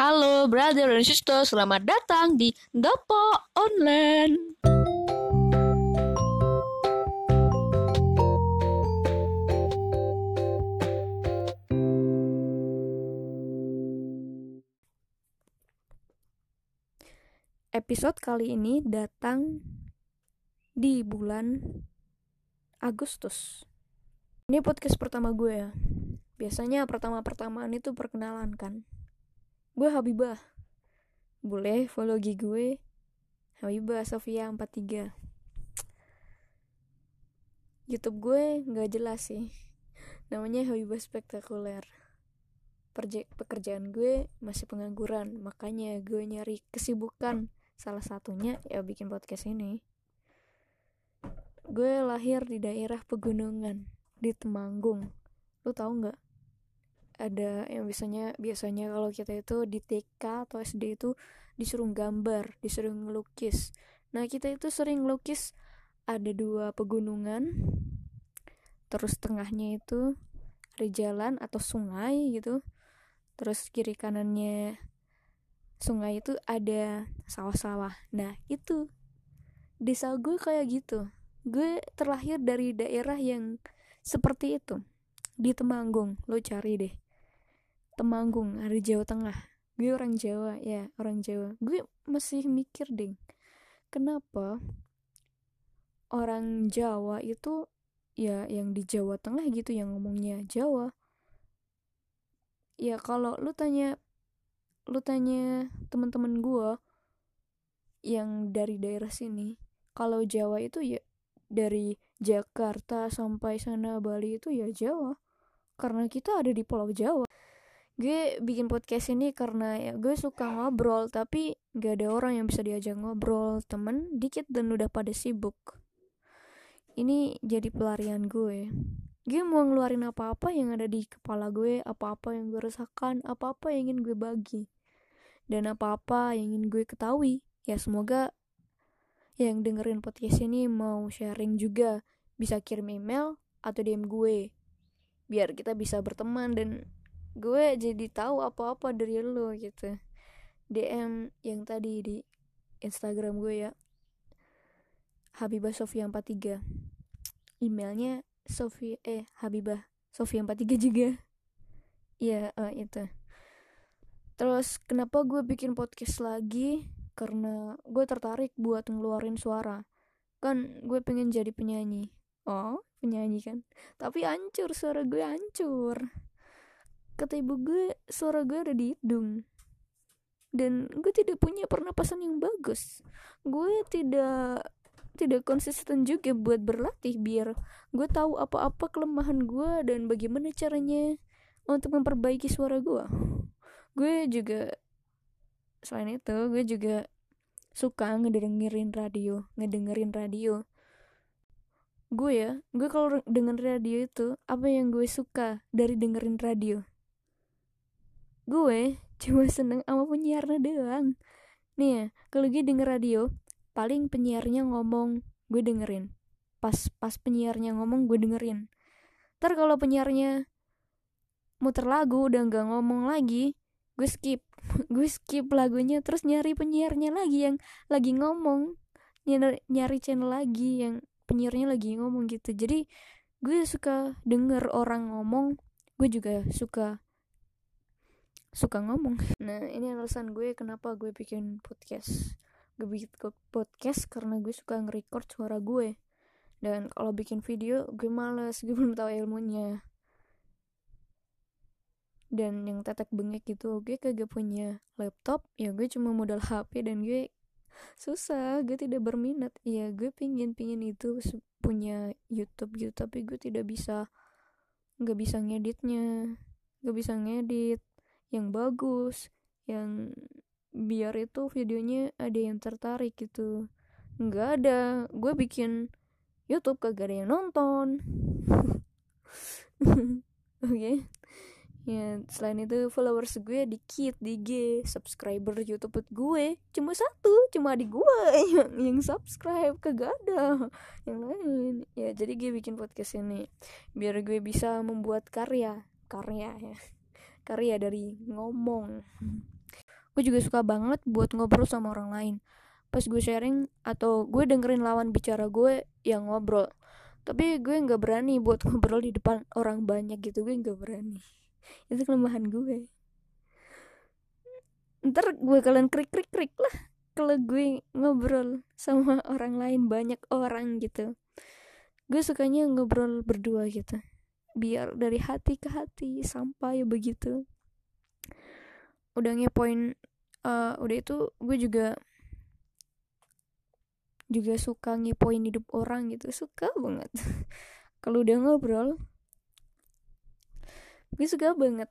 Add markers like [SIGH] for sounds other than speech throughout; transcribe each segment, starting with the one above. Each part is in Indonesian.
Halo brother dan sister, selamat datang di Dopo Online. Episode kali ini datang di bulan Agustus. Ini podcast pertama gue ya. Biasanya pertama-pertamaan itu perkenalan kan gue Habibah. Boleh follow IG gue. Habibah Sofia 43 YouTube gue nggak jelas sih. Namanya Habibah Spektakuler. Perje pekerjaan gue masih pengangguran makanya gue nyari kesibukan. Salah satunya ya bikin podcast ini. Gue lahir di daerah pegunungan di Temanggung. Lu tau nggak ada yang biasanya biasanya kalau kita itu di TK atau SD itu disuruh gambar, disuruh ngelukis. Nah, kita itu sering ngelukis ada dua pegunungan. Terus tengahnya itu ada jalan atau sungai gitu. Terus kiri kanannya sungai itu ada sawah-sawah. Nah, itu desa gue kayak gitu. Gue terlahir dari daerah yang seperti itu di Temanggung. Lo cari deh Temanggung ada Jawa Tengah. Gue orang Jawa ya orang Jawa. Gue masih mikir ding kenapa orang Jawa itu ya yang di Jawa Tengah gitu yang ngomongnya Jawa. Ya kalau lu tanya lu tanya teman-teman gue yang dari daerah sini kalau Jawa itu ya dari Jakarta sampai sana Bali itu ya Jawa. Karena kita ada di Pulau Jawa gue bikin podcast ini karena ya gue suka ngobrol tapi gak ada orang yang bisa diajak ngobrol temen dikit dan udah pada sibuk. Ini jadi pelarian gue. Gue mau ngeluarin apa-apa yang ada di kepala gue apa-apa yang gue rasakan apa-apa yang ingin gue bagi. Dan apa-apa yang ingin gue ketahui. Ya semoga yang dengerin podcast ini mau sharing juga. Bisa kirim email atau DM gue. Biar kita bisa berteman dan gue jadi tahu apa-apa dari lo gitu. DM yang tadi di Instagram gue ya. Habibah Sofia 43 emailnya Sofia eh Habibah Sofia 43 juga. Iya uh, itu. Terus kenapa gue bikin podcast lagi? Karena gue tertarik buat ngeluarin suara. Kan gue pengen jadi penyanyi. Oh penyanyi kan? Tapi hancur suara gue hancur kata ibu gue suara gue ada di hidung. Dan gue tidak punya pernapasan yang bagus. Gue tidak tidak konsisten juga buat berlatih biar gue tahu apa-apa kelemahan gue dan bagaimana caranya untuk memperbaiki suara gue. Gue juga selain itu gue juga suka ngedengerin radio ngedengerin radio. Gue ya gue kalau denger radio itu apa yang gue suka dari dengerin radio gue cuma seneng sama penyiarnya doang. Nih ya kalau gue denger radio paling penyiarnya ngomong gue dengerin. Pas pas penyiarnya ngomong gue dengerin. Ntar kalau penyiarnya muter lagu udah nggak ngomong lagi gue skip. [LAUGHS] Gue skip lagunya terus nyari penyiarnya lagi yang lagi ngomong. Nyari, nyari channel lagi yang penyiarnya lagi ngomong gitu. Jadi gue suka denger orang ngomong gue juga suka suka ngomong. Nah ini alasan gue kenapa gue bikin podcast. Gue bikin podcast karena gue suka nge-record suara gue. Dan kalau bikin video gue males gue [LAUGHS] belum tahu ilmunya. Dan yang tetek bengek gitu gue kagak punya laptop ya gue cuma modal HP dan gue susah gue tidak berminat. Ya gue pingin pingin itu punya YouTube gitu tapi gue tidak bisa. Nggak bisa ngeditnya nggak bisa ngedit yang bagus yang biar itu videonya ada yang tertarik gitu. Nggak ada. Gue bikin YouTube kagak ada yang nonton. [LAUGHS] Oke. Okay. ya selain itu followers gue dikit di G. Subscriber YouTube gue cuma satu cuma di gue [LAUGHS] yang yang subscribe kagak ada [LAUGHS] yang lain. Ya jadi gue bikin podcast ini biar gue bisa membuat karya karya ya karya dari ngomong. Gue juga suka banget buat ngobrol sama orang lain. Pas gue sharing atau gue dengerin lawan bicara gue yang ngobrol. Tapi gue nggak berani buat [LAUGHS] ngobrol di depan orang banyak gitu. Gue nggak berani. Itu kelemahan gue. Ntar gue kalian krik krik krik lah kalau gue ngobrol sama orang lain banyak orang gitu. Gue sukanya ngobrol berdua gitu biar dari hati ke hati sampai begitu. Udah ngepoin uh, udah itu gue juga juga suka ngepoin hidup orang gitu. Suka banget. [LAUGHS] Kalau udah ngobrol gue suka banget.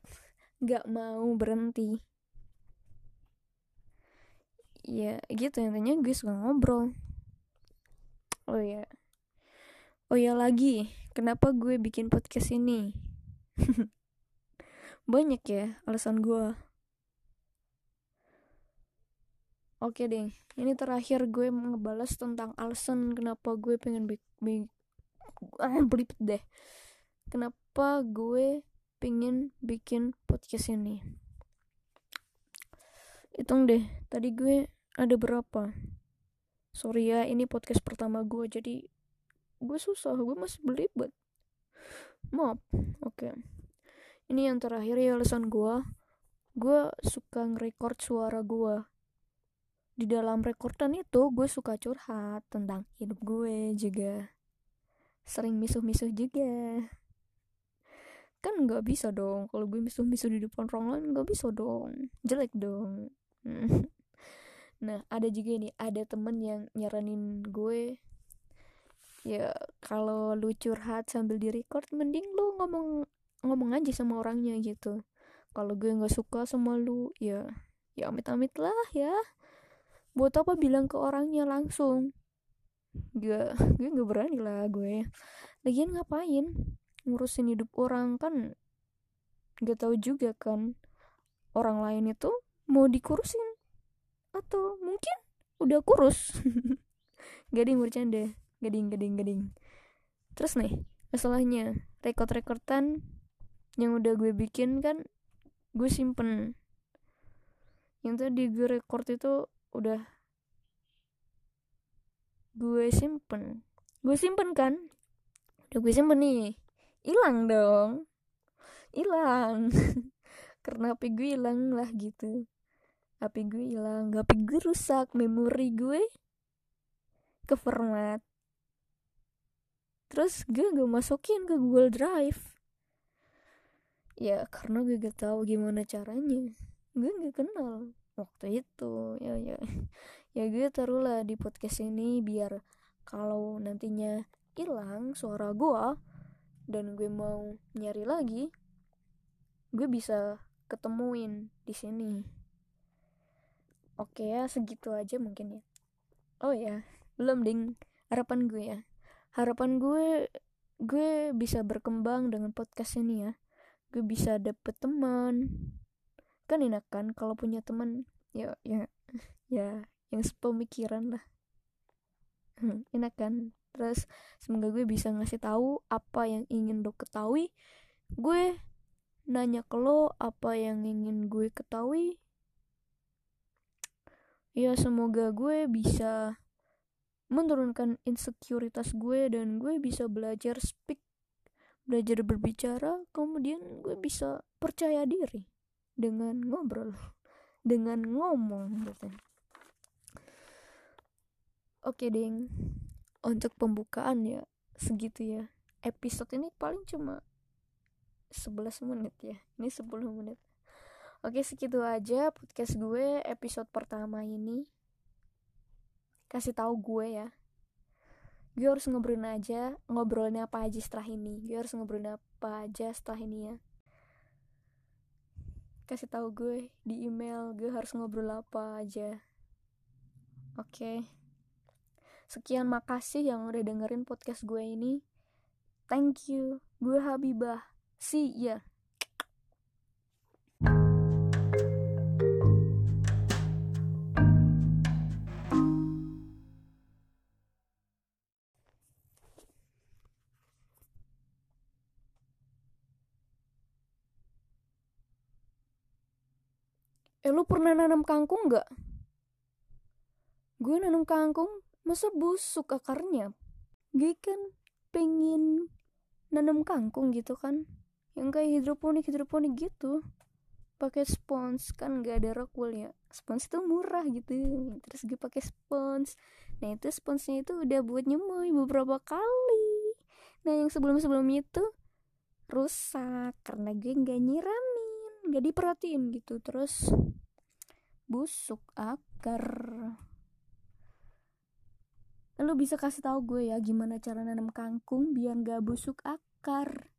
Nggak mau berhenti. Ya gitu. Intinya gue suka ngobrol. Oh ya oh ya lagi kenapa gue bikin podcast ini? [LAUGHS] Banyak ya alasan gue. Oke deh ini terakhir gue ngebalas tentang alasan kenapa gue pengen bikin belipet [LAUGHS] deh. Kenapa gue pengen bikin podcast ini? Hitung deh tadi gue ada berapa? Sorry ya ini podcast pertama gue jadi gue susah gue masih belibet maaf oke. Okay. ini yang terakhir ya alasan gue gue suka ngerekord suara gue di dalam rekordan itu gue suka curhat tentang hidup gue juga. Sering misuh-misuh juga. Kan nggak bisa dong kalau gue misuh-misuh di depan orang lain nggak bisa dong. Jelek dong. [LAUGHS] Nah ada juga nih ada temen yang nyaranin gue ya kalau lu curhat sambil di record mending lu ngomong ngomong aja sama orangnya gitu. Kalau gue nggak suka sama lu ya ya amit-amit lah ya. Buat apa bilang ke orangnya langsung? Gak gue nggak berani lah gue. Lagian ngapain? Ngurusin hidup orang kan gak tahu juga kan. Orang lain itu mau dikurusin atau mungkin udah kurus. [LAUGHS] Gading bercanda gading gading gading terus nih masalahnya rekod-rekordan yang udah gue bikin kan gue simpen. Yang tadi gue record itu udah gue simpen. Gue simpen kan? Udah gue simpen nih. Hilang dong. Hilang. [LAUGHS] Karena HP gue hilang lah gitu. HP gue hilang. HP gue rusak. Memori gue ke format terus gue gak masukin ke Google Drive. Ya karena gue gak tahu gimana caranya. Gue gak kenal waktu itu. Ya ya. Ya gue taruhlah di podcast ini biar kalau nantinya hilang suara gue dan gue mau nyari lagi gue bisa ketemuin di sini. Oke ya segitu aja mungkin ya. Oh ya belum ding. Harapan gue ya harapan gue gue bisa berkembang dengan podcast ini ya. Gue bisa dapet teman. Kan enak kan kalau punya teman. Ya ya [LAUGHS] ya yang sepemikiran lah. [LAUGHS] Enak kan? Terus semoga gue bisa ngasih tahu apa yang ingin lo ketahui. Gue nanya ke lo apa yang ingin gue ketahui. Ya semoga gue bisa menurunkan insekuritas gue dan gue bisa belajar speak belajar berbicara kemudian gue bisa percaya diri dengan ngobrol [LAUGHS] dengan ngomong gitu. Oke ding. Untuk pembukaan ya segitu ya. Episode ini paling cuma 11 menit ya. Ini 10 menit. Oke segitu aja podcast gue episode pertama ini Kasih tahu gue ya. Gue harus ngobrolin aja Ngobrolin apa aja setelah ini. Gue harus ngobrolin apa aja setelah ini ya. Kasih tahu gue di email Gue harus ngobrol apa aja. Oke. Sekian makasih yang udah dengerin podcast gue ini. Thank you. Gue Habibah. See ya eh lu pernah nanam kangkung nggak? Gue nanam kangkung masa busuk akarnya? Gue kan pengen nanam kangkung gitu kan. Yang kayak hidroponik hidroponik gitu. Pakai spons kan gak ada rockwool ya. Spons itu murah gitu. Terus gue pakai spons. Nah itu sponsnya itu udah buat nyemoy beberapa kali. Nah yang sebelum sebelumnya itu rusak karena gue nggak nyiramin nggak diperhatiin gitu. Terus busuk akar lu bisa kasih tahu gue ya gimana cara nanam kangkung biar nggak busuk akar